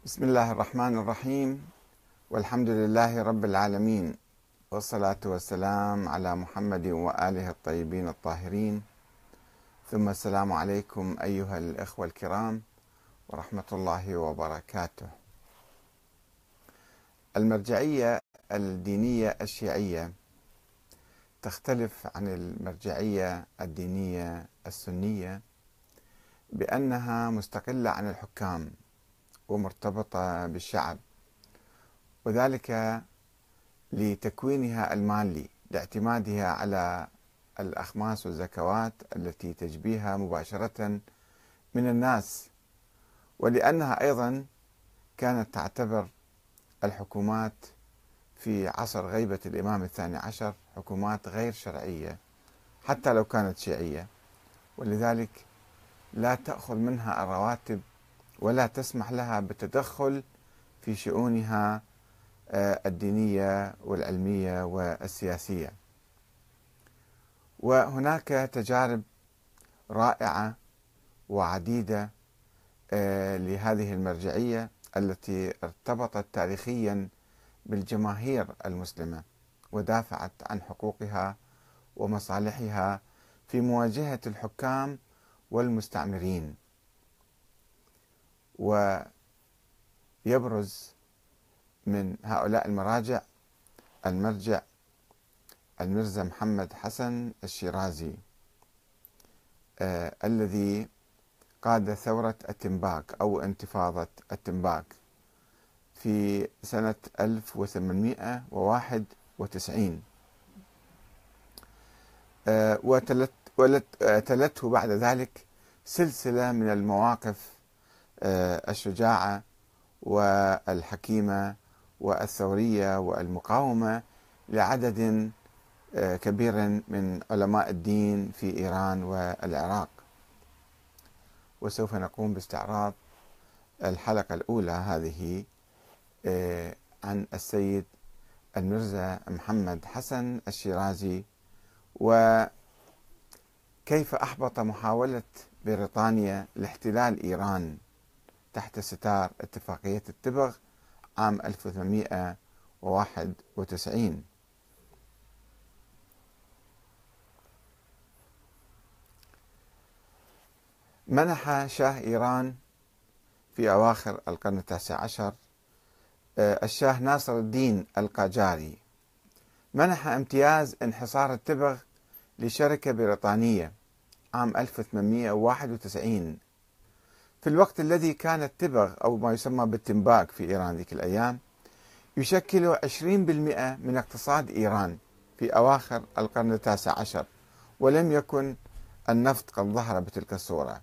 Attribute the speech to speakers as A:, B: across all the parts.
A: بسم الله الرحمن الرحيم. والحمد لله رب العالمين. والصلاة والسلام على محمد وآله الطيبين الطاهرين. ثم السلام عليكم أيها الإخوة الكرام ورحمة الله وبركاته. المرجعية الدينية الشيعية تختلف عن المرجعية الدينية السنية بأنها مستقلة عن الحكام. ومرتبطة بالشعب. وذلك لتكوينها المالي لاعتمادها على الأخماس والزكوات التي تجبيها مباشرة من الناس. ولأنها أيضا كانت تعتبر الحكومات في عصر غيبة الإمام الثاني عشر حكومات غير شرعية حتى لو كانت شيعية. ولذلك لا تأخذ منها الرواتب ولا تسمح لها بالتدخل في شؤونها آه، الدينية والعلمية والسياسية. وهناك تجارب رائعة وعديدة آه، لهذه المرجعية التي ارتبطت تاريخيا بالجماهير المسلمة ودافعت عن حقوقها ومصالحها في مواجهة الحكام والمستعمرين ويبرز من هؤلاء المراجع المرجع المرزا محمد حسن الشيرازي آه الذي قاد ثورة التنباك أو انتفاضة التنباك في سنة 1891 آه وتلت وتلته بعد ذلك سلسلة من المواقف آه، الشجاعة والحكيمة والثورية والمقاومة لعدد آه، كبير من علماء الدين في إيران والعراق. وسوف نقوم باستعراض الحلقة الأولى هذه آه، عن السيد المرزا محمد حسن الشيرازي وكيف أحبط محاولة بريطانيا لاحتلال إيران. تحت ستار اتفاقية التبغ عام 1891 منح شاه إيران في أواخر القرن التاسع عشر آه، الشاه ناصر الدين القاجاري. منح امتياز انحصار التبغ لشركة بريطانية عام 1891 في الوقت الذي كان التبغ أو ما يسمى بالتنباك في إيران ذيك الأيام يشكل 20% من اقتصاد إيران في أواخر القرن التاسع عشر ولم يكن النفط قد ظهر بتلك الصورة.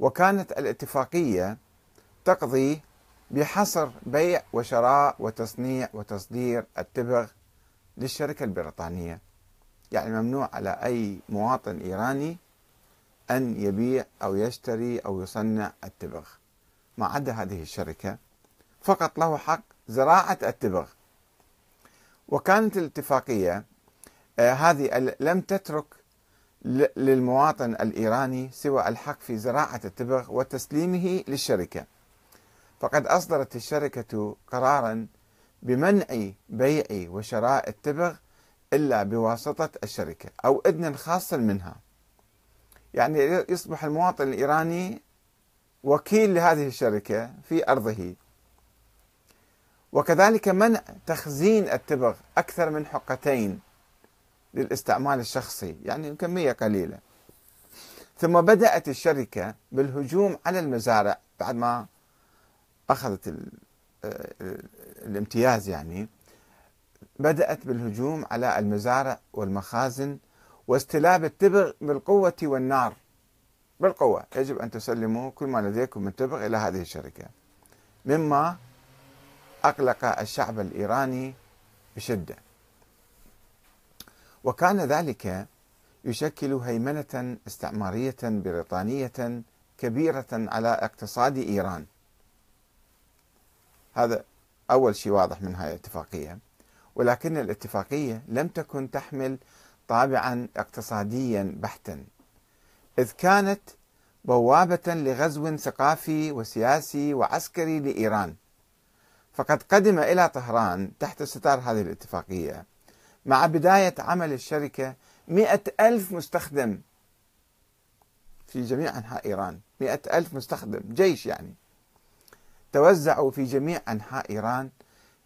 A: وكانت الاتفاقية تقضي بحصر بيع وشراء وتصنيع وتصدير التبغ للشركة البريطانية. يعني ممنوع على أي مواطن إيراني أن يبيع أو يشتري أو يصنع التبغ. ما عدا هذه الشركة فقط له حق زراعة التبغ. وكانت الاتفاقية آه هذه لم تترك للمواطن الإيراني سوى الحق في زراعة التبغ وتسليمه للشركة. فقد أصدرت الشركة قرارا بمنع بيع وشراء التبغ إلا بواسطة الشركة أو إذن خاص منها. يعني يصبح المواطن الإيراني وكيل لهذه الشركة في أرضه. وكذلك منع تخزين التبغ أكثر من حقتين للاستعمال الشخصي يعني كمية قليلة. ثم بدأت الشركة بالهجوم على المزارع بعد ما أخذت الامتياز يعني. بدأت بالهجوم على المزارع والمخازن واستلاب التبغ بالقوة والنار. بالقوة. يجب أن تسلموا كل ما لديكم من تبغ إلى هذه الشركة. مما أقلق الشعب الإيراني بشدة. وكان ذلك يشكل هيمنة استعمارية بريطانية كبيرة على اقتصاد إيران. هذا أول شيء واضح من هذه الاتفاقية. ولكن الاتفاقية لم تكن تحمل طابعا اقتصاديا بحتا إذ كانت بوابة لغزو ثقافي وسياسي وعسكري لإيران. فقد قدم إلى طهران تحت ستار هذه الاتفاقية مع بداية عمل الشركة مئة ألف مستخدم في جميع أنحاء إيران. مئة ألف مستخدم جيش يعني. توزعوا في جميع أنحاء إيران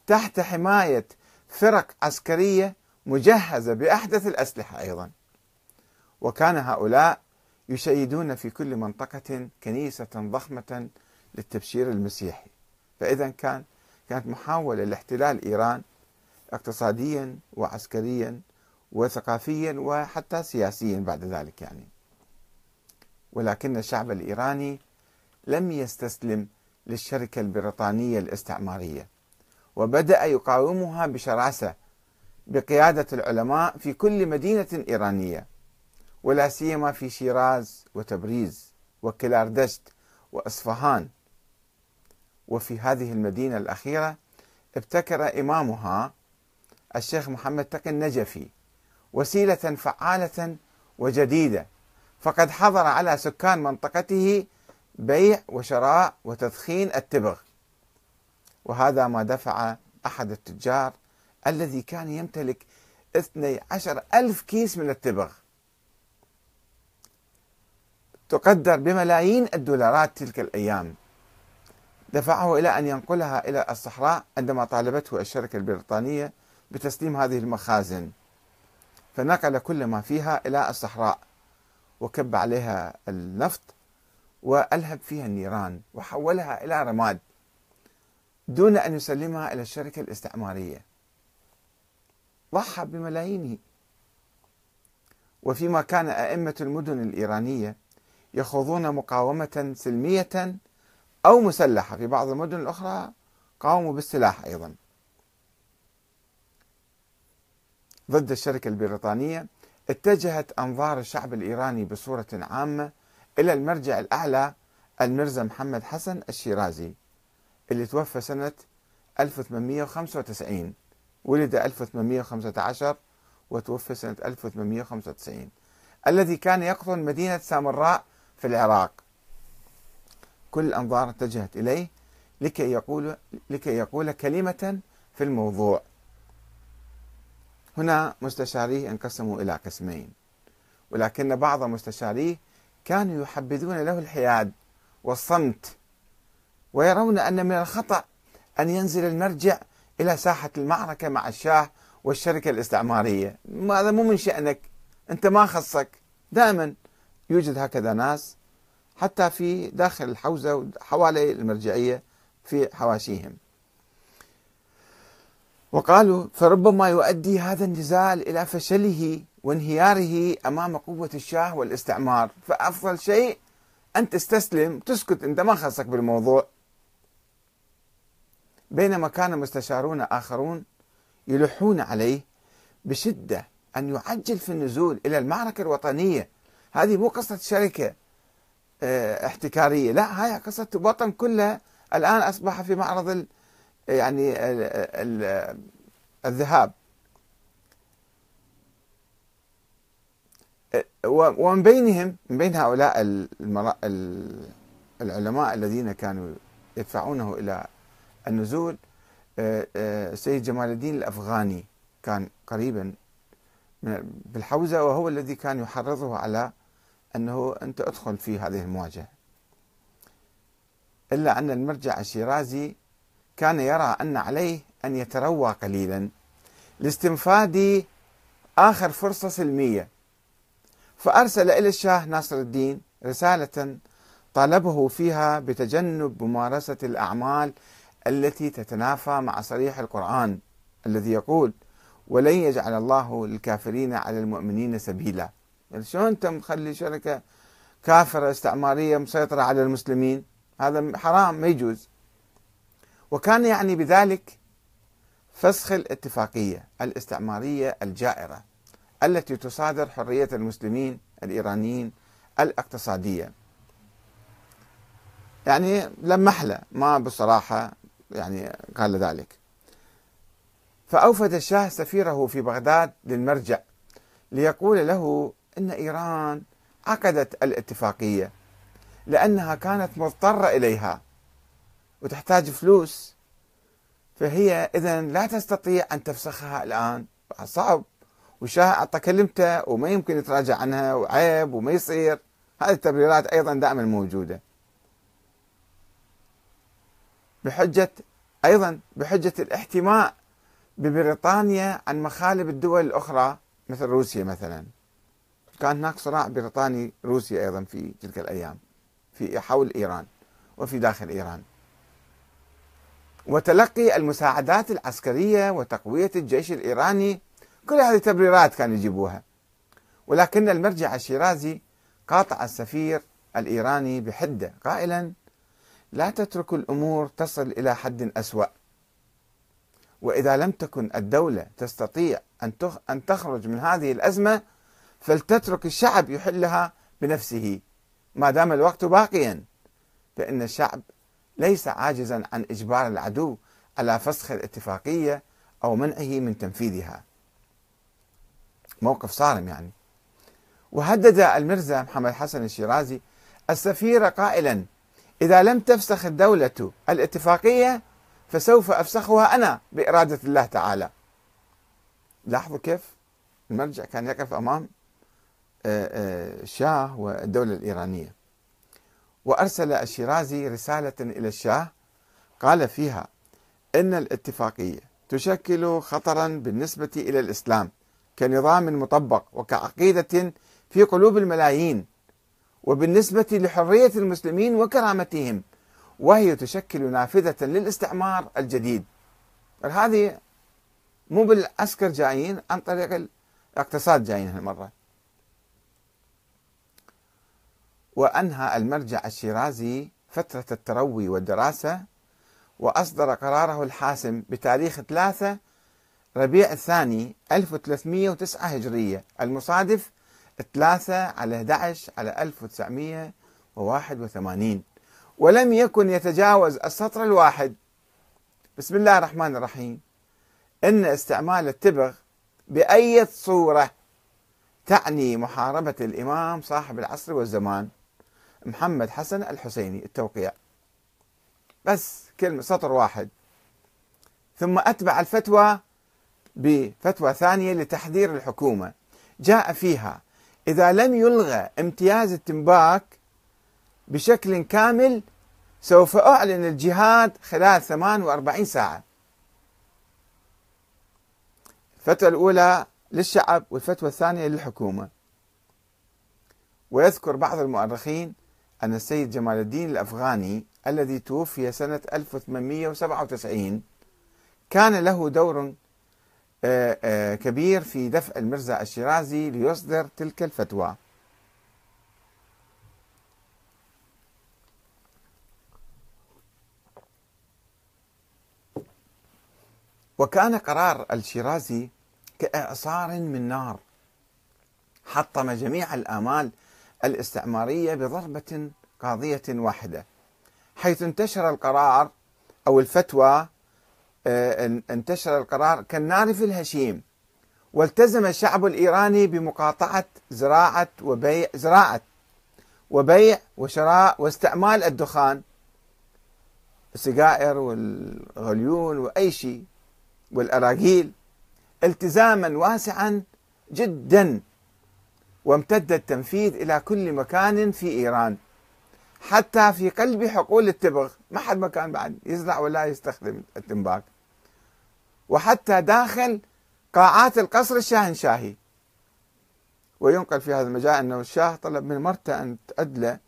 A: تحت حماية فرق عسكرية مجهزة بأحدث الأسلحة أيضا. وكان هؤلاء يشيدون في كل منطقة كنيسة ضخمة للتبشير المسيحي. فإذا كان كانت محاولة لاحتلال إيران اقتصاديا وعسكريا وثقافيا وحتى سياسيا بعد ذلك يعني. ولكن الشعب الإيراني لم يستسلم للشركة البريطانية الاستعمارية وبدأ يقاومها بشراسة بقيادة العلماء في كل مدينة إيرانية ولا سيما في شيراز وتبريز وكلأردشت وأصفهان. وفي هذه المدينة الأخيرة ابتكر إمامها الشيخ محمد تقي النجفي وسيلة فعالة وجديدة فقد حظر على سكان منطقته بيع وشراء وتدخين التبغ. وهذا ما دفع أحد التجار الذي كان يمتلك 12 ألف كيس من التبغ. تقدر بملايين الدولارات تلك الأيام. دفعه إلى أن ينقلها إلى الصحراء عندما طالبته الشركة البريطانية بتسليم هذه المخازن. فنقل كل ما فيها إلى الصحراء وكب عليها النفط وألهب فيها النيران وحولها إلى رماد دون أن يسلمها إلى الشركة الاستعمارية. ضحى بملايينه. وفيما كان أئمة المدن الإيرانية يخوضون مقاومة سلمية أو مسلحة. في بعض المدن الأخرى قاوموا بالسلاح أيضا. ضد الشركة البريطانية اتجهت أنظار الشعب الإيراني بصورة عامة إلى المرجع الأعلى المرزا محمد حسن الشيرازي اللي توفى سنة 1895 ولد 1815 وتوفى سنة 1895 الذي كان يقطن مدينة سامراء في العراق. كل الأنظار اتجهت إليه لكي يقول لكي يقول كلمة في الموضوع. هنا مستشاريه انقسموا إلى قسمين ولكن بعض مستشاريه كانوا يحبذون له الحياد والصمت ويرون أن من الخطأ أن ينزل المرجع إلى ساحة المعركة مع الشاه والشركة الاستعمارية. هذا مو من شأنك. أنت ما خصك. دائما يوجد هكذا ناس حتى في داخل الحوزة وحوالي المرجعية في حواشيهم. وقالوا فربما يؤدي هذا النزال إلى فشله وانهياره أمام قوة الشاه والاستعمار. فأفضل شيء أن تستسلم تسكت. أنت ما خصك بالموضوع. بينما كان مستشارون آخرون يلحون عليه بشدة أن يعجل في النزول إلى المعركة الوطنية. هذه مو قصة شركة آه، احتكارية. لا هاي قصة وطن كله الآن أصبح في معرض يعني الذهاب. ومن بينهم من بين هؤلاء العلماء الذين كانوا يدفعونه إلى النزول آه، آه، سيد جمال الدين الأفغاني كان قريبا بالحوزة وهو الذي كان يحرضه على أنه أنت أدخل في هذه المواجهة. إلا أن المرجع الشيرازي كان يرى أن عليه أن يتروى قليلا لاستنفاد آخر فرصة سلمية. فأرسل إلى الشاه ناصر الدين رسالة طالبه فيها بتجنب ممارسة الأعمال التي تتنافى مع صريح القرآن الذي يقول ولن يجعل الله للكافرين على المؤمنين سبيلا. يعني شلون أنت مخلي شركة كافرة استعمارية مسيطرة على المسلمين؟ هذا حرام ما يجوز. وكان يعني بذلك فسخ الاتفاقية الاستعمارية الجائرة التي تصادر حرية المسلمين الإيرانيين الاقتصادية. يعني لمح له ما بصراحة يعني قال ذلك. فأوفد الشاه سفيره في بغداد للمرجع ليقول له إن إيران عقدت الاتفاقية لأنها كانت مضطرة إليها وتحتاج فلوس فهي إذا لا تستطيع أن تفسخها الآن. صعب. والشاه أعطى كلمته وما يمكن يتراجع عنها وعيب وما يصير. هذه التبريرات أيضا دائما موجودة. بحجة أيضا بحجة الاحتماء ببريطانيا عن مخالب الدول الأخرى مثل روسيا مثلا. كان هناك صراع بريطاني روسي أيضا في تلك الأيام في حول إيران وفي داخل إيران. وتلقي المساعدات العسكرية وتقوية الجيش الإيراني كل هذه تبريرات كانوا يجيبوها. ولكن المرجع الشيرازي قاطع السفير الإيراني بحدة قائلا لا تترك الأمور تصل إلى حد أسوأ. وإذا لم تكن الدولة تستطيع أن أن تخرج من هذه الأزمة فلتترك الشعب يحلها بنفسه. ما دام الوقت باقيا فإن الشعب ليس عاجزا عن إجبار العدو على فسخ الاتفاقية أو منعه من تنفيذها. موقف صارم يعني. وهدد المرزا محمد حسن الشيرازي السفير قائلا إذا لم تفسخ الدولة الاتفاقية فسوف أفسخها أنا بإرادة الله تعالى. لاحظوا كيف المرجع كان يقف أمام الشاه آه، آه، والدولة الإيرانية. وأرسل الشيرازي رسالة إلى الشاه قال فيها إن الاتفاقية تشكل خطرا بالنسبة إلى الإسلام كنظام مطبق وكعقيدة في قلوب الملايين. وبالنسبة لحرية المسلمين وكرامتهم وهي تشكل نافذة للاستعمار الجديد. هذه مو بالعسكر جايين عن طريق الاقتصاد جايين هالمرة. وأنهى المرجع الشيرازي فترة التروي والدراسة وأصدر قراره الحاسم بتاريخ 3 ربيع الثاني 1309 هجرية المصادف 3 على 11 على 1981 ولم يكن يتجاوز السطر الواحد. بسم الله الرحمن الرحيم. إن استعمال التبغ بأي صورة تعني محاربة الإمام صاحب العصر والزمان محمد حسن الحسيني التوقيع. بس كلمة سطر واحد. ثم أتبع الفتوى بفتوى ثانية لتحذير الحكومة. جاء فيها إذا لم يلغى امتياز التنباك بشكل كامل سوف أعلن الجهاد خلال 48 ساعة. الفتوى الأولى للشعب والفتوى الثانية للحكومة. ويذكر بعض المؤرخين أن السيد جمال الدين الأفغاني الذي توفي سنة 1897 كان له دور كبير في دفع المرزا الشيرازي ليصدر تلك الفتوى. وكان قرار الشيرازي كإعصار من نار حطم جميع الآمال الاستعمارية بضربة قاضية واحدة حيث انتشر القرار أو الفتوى آه، انتشر القرار. كالنار في الهشيم. والتزم الشعب الإيراني بمقاطعة زراعة وبيع زراعة وبيع وشراء واستعمال الدخان. السجائر والغليون وأي شيء والأراجيل التزاما واسعا جدا. وامتد التنفيذ إلى كل مكان في إيران. حتى في قلب حقول التبغ. ما حد مكان بعد يزرع ولا يستخدم التنباك وحتى داخل قاعات القصر الشاهنشاهي. وينقل في هذا المجال أنه الشاه طلب من مرته أن تأدلة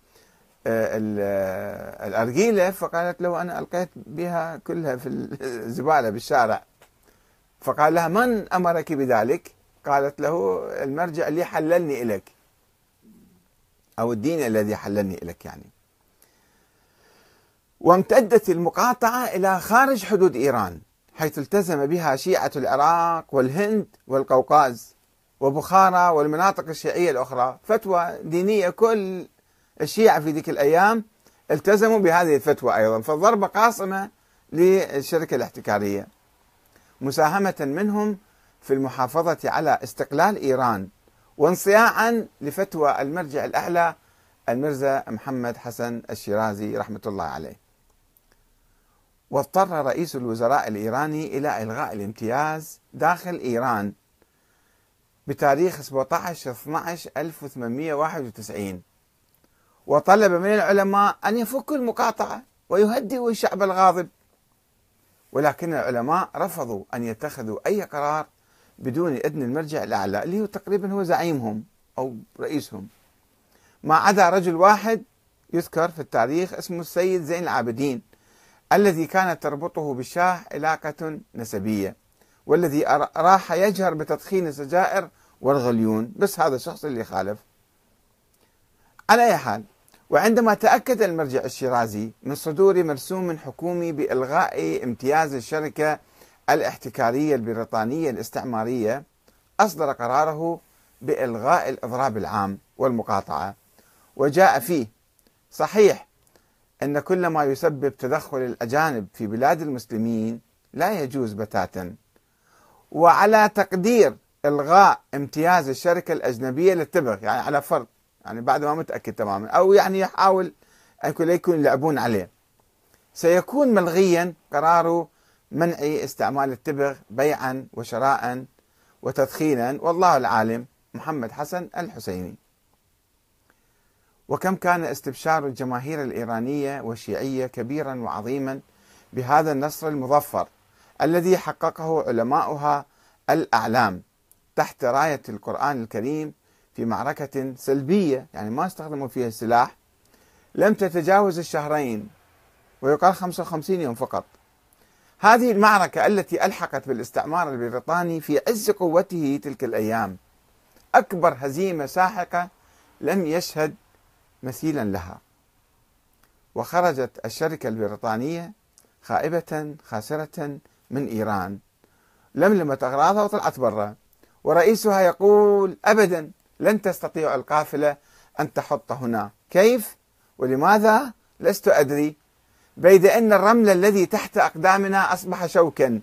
A: آه، آه، الأرجيلة فقالت له أنا ألقيت بها كلها في الزبالة بالشارع. فقال لها من أمرك بذلك؟ قالت له المرجع اللي حللني إليك. أو الدين الذي حللني إليك يعني. وامتدت المقاطعة إلى خارج حدود إيران حيث التزم بها شيعة العراق والهند والقوقاز وبخارى والمناطق الشيعية الأخرى. فتوى دينية كل الشيعة في ذيك الأيام التزموا بهذه الفتوى أيضا. فالضربة قاصمة للشركة الاحتكارية. مساهمة منهم في المحافظة على استقلال إيران وانصياعا لفتوى المرجع الأعلى المرزا محمد حسن الشيرازي رحمة الله عليه. واضطر رئيس الوزراء الإيراني إلى إلغاء الامتياز داخل إيران بتاريخ 17 12 1891 وطلب من العلماء أن يفكوا المقاطعة ويهدئوا الشعب الغاضب. ولكن العلماء رفضوا أن يتخذوا أي قرار بدون إذن المرجع الأعلى اللي هو تقريبا هو زعيمهم أو رئيسهم. ما عدا رجل واحد يذكر في التاريخ اسمه السيد زين العابدين. الذي كانت تربطه بالشاه علاقة نسبية والذي راح يجهر بتدخين السجائر والغليون. بس هذا الشخص اللي خالف. على أي حال وعندما تأكد المرجع الشيرازي من صدور مرسوم حكومي بإلغاء امتياز الشركة الاحتكارية البريطانية الاستعمارية أصدر قراره بإلغاء الإضراب العام والمقاطعة. وجاء فيه صحيح أن كل ما يسبب تدخل الأجانب في بلاد المسلمين لا يجوز بتاتا. وعلى تقدير إلغاء امتياز الشركة الأجنبية للتبغ يعني على فرض يعني بعد ما متأكد تماما أو يعني يحاول أن يكون يلعبون عليه. سيكون ملغيا قرار منع استعمال التبغ بيعا وشراء وتدخينا والله العالم محمد حسن الحسيني. وكم كان استبشار الجماهير الإيرانية والشيعية كبيرا وعظيما بهذا النصر المظفر الذي حققه علماؤها الأعلام تحت راية القرآن الكريم في معركة سلبية يعني ما استخدموا فيها السلاح لم تتجاوز الشهرين ويقال 55 يوم فقط. هذه المعركة التي ألحقت بالاستعمار البريطاني في عز قوته تلك الأيام أكبر هزيمة ساحقة لم يشهد مثيلا لها. وخرجت الشركة البريطانية خائبة خاسرة من إيران. لملمت أغراضها وطلعت برا. ورئيسها يقول أبدا لن تستطيع القافلة أن تحط هنا. كيف؟ ولماذا؟ لست أدري. بيد أن الرمل الذي تحت أقدامنا أصبح شوكا.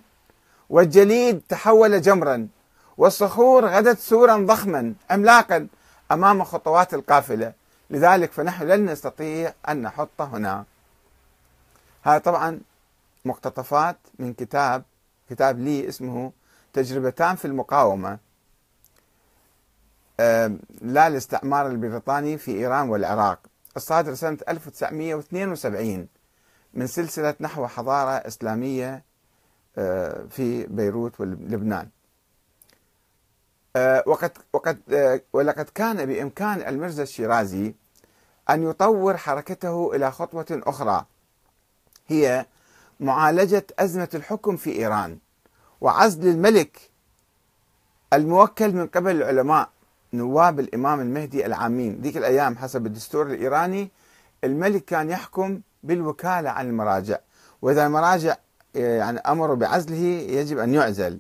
A: والجليد تحول جمرا. والصخور غدت سورا ضخما. عملاقا أمام خطوات القافلة. لذلك فنحن لن نستطيع أن نحط هنا. هذا طبعا مقتطفات من كتاب كتاب لي اسمه تجربتان في المقاومة. لا الاستعمار البريطاني في إيران والعراق. الصادر سنة 1972 من سلسلة نحو حضارة إسلامية في بيروت ولبنان. وقد وقد ولقد كان بإمكان المرزا الشيرازي أن يطور حركته إلى خطوة أخرى. هي معالجة أزمة الحكم في إيران وعزل الملك الموكل من قبل العلماء نواب الإمام المهدي العامين. ذيك الأيام حسب الدستور الإيراني الملك كان يحكم بالوكالة عن المراجع وإذا المراجع يعني أمروا بعزله يجب أن يعزل.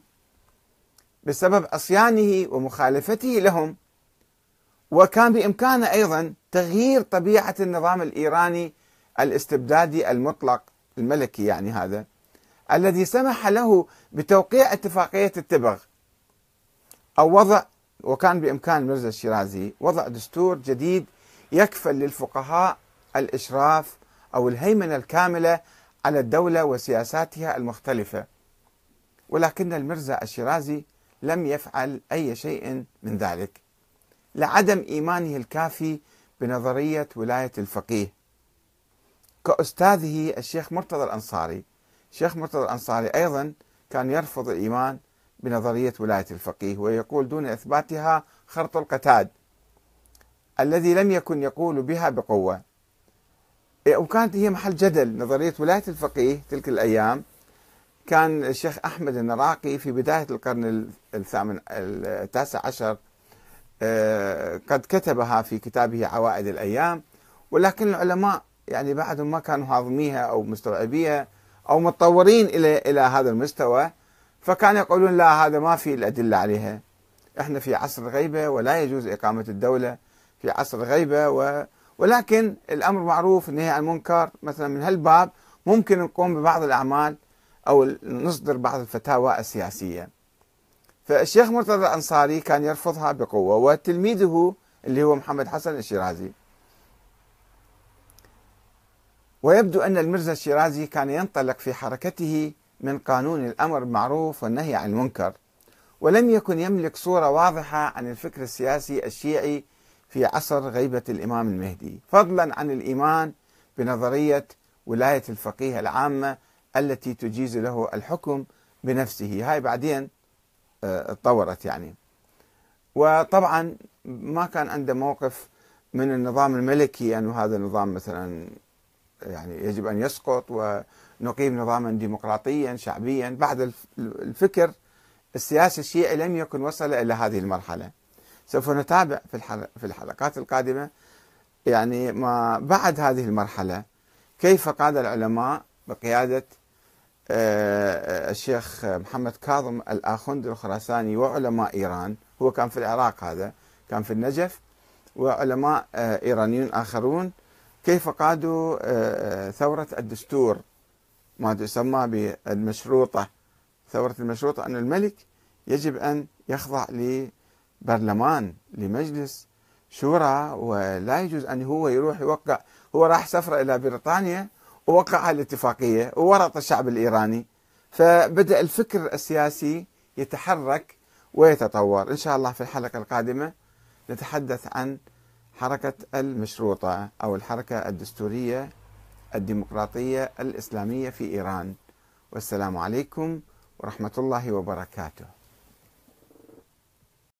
A: بسبب عصيانه ومخالفته لهم وكان بإمكانه أيضا تغيير طبيعة النظام الإيراني الاستبدادي المطلق الملكي يعني هذا الذي سمح له بتوقيع اتفاقية التبغ. أو وضع وكان بإمكان ميرزا الشيرازي وضع دستور جديد يكفل للفقهاء الإشراف أو الهيمنة الكاملة على الدولة وسياساتها المختلفة. ولكن المرزا الشيرازي لم يفعل أي شيء من ذلك. لعدم إيمانه الكافي بنظرية ولاية الفقيه. كأستاذه الشيخ مرتضى الأنصاري. الشيخ مرتضى الأنصاري أيضا كان يرفض الإيمان بنظرية ولاية الفقيه ويقول دون إثباتها خرط القتاد. الذي لم يكن يقول بها بقوة. وكانت هي محل جدل نظرية ولاية الفقيه تلك الأيام. كان الشيخ أحمد النراقي في بداية القرن الثامن التاسع عشر قد كتبها في كتابه عوائد الأيام ولكن العلماء يعني بعدهم ما كانوا هاضميها أو مستوعبيها أو متطورين إلى إلى هذا المستوى فكانوا يقولون لا هذا ما في الأدلة عليها. إحنا في عصر غيبة ولا يجوز إقامة الدولة في عصر غيبة و ولكن الأمر معروف النهي عن المنكر. مثلا من هالباب ممكن نقوم ببعض الأعمال أو نصدر بعض الفتاوى السياسية. فالشيخ مرتضى الأنصاري كان يرفضها بقوة وتلميذه اللي هو محمد حسن الشيرازي. ويبدو أن المرزا الشيرازي كان ينطلق في حركته من قانون الأمر بالمعروف والنهي عن المنكر ولم يكن يملك صورة واضحة عن الفكر السياسي الشيعي في عصر غيبة الإمام المهدي فضلا عن الإيمان بنظرية ولاية الفقيه العامة التي تجيز له الحكم بنفسه. هاي بعدين اتطورت يعني. وطبعا ما كان عنده موقف من النظام الملكي أنه هذا النظام مثلا يعني يجب أن يسقط ونقيم نظاما ديمقراطيا شعبيا. بعد الفكر السياسي الشيعي لم يكن وصل إلى هذه المرحلة. سوف نتابع في الحلقات القادمة يعني ما بعد هذه المرحلة كيف قاد العلماء بقيادة آه، الشيخ محمد كاظم الآخوند الخراساني وعلماء إيران هو كان في العراق هذا كان في النجف وعلماء آه، إيرانيون آخرون كيف قادوا آه، ثورة الدستور ما تسمى بالمشروطة ثورة المشروطة أن الملك يجب أن يخضع لبرلمان لمجلس شورى ولا يجوز أن هو يروح يوقع هو راح سفرة إلى بريطانيا ووقع الاتفاقية وورط الشعب الإيراني. فبدأ الفكر السياسي يتحرك ويتطور. إن شاء الله في الحلقة القادمة نتحدث عن حركة المشروطة أو الحركة الدستورية الديمقراطية الإسلامية في إيران. والسلام عليكم ورحمة الله وبركاته.